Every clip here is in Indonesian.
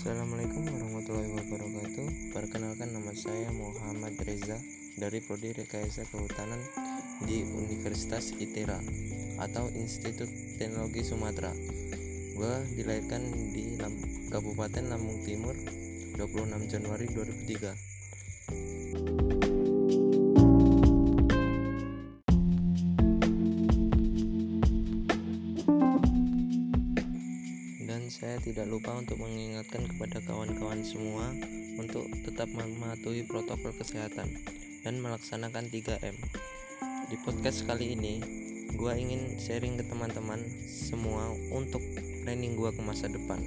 Assalamualaikum warahmatullahi wabarakatuh. Perkenalkan nama saya Muhammad Reza dari Prodi Rekayasa Kehutanan di Universitas ITERA atau Institut Teknologi Sumatera. Gue dilahirkan di Lam Kabupaten Lampung Timur 26 Januari 2003. Tidak lupa untuk mengingatkan kepada kawan-kawan semua untuk tetap mematuhi protokol kesehatan dan melaksanakan 3M. Di podcast kali ini, gua ingin sharing ke teman-teman semua untuk planning gua ke masa depan.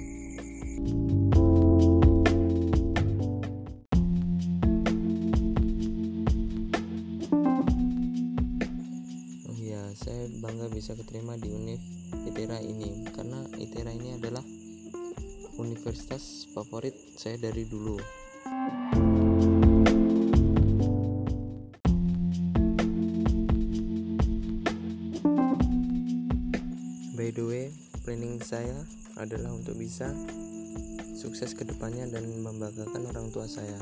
Oh iya, saya bangga bisa keterima di Univ ITERA ini karena ITERA ini universitas favorit saya dari dulu. By the way, planning saya adalah untuk bisa sukses ke depannya dan membanggakan orang tua saya.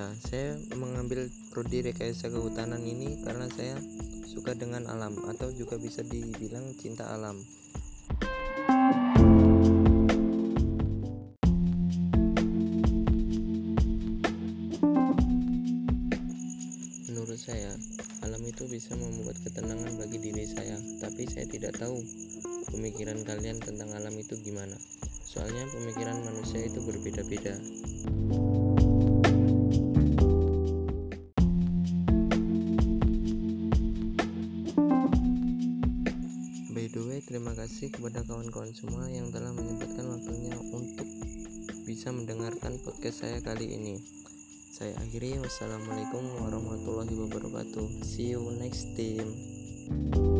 Ya, saya mengambil prodi rekayasa kehutanan ini karena saya suka dengan alam atau juga bisa dibilang cinta alam. Menurut saya, alam itu bisa membuat ketenangan bagi diri saya, tapi saya tidak tahu pemikiran kalian tentang alam itu gimana. Soalnya pemikiran manusia itu berbeda-beda. The way, terima kasih kepada kawan-kawan semua yang telah menyempatkan waktunya untuk bisa mendengarkan podcast saya kali ini. Saya akhiri, wassalamualaikum warahmatullahi wabarakatuh. See you next time.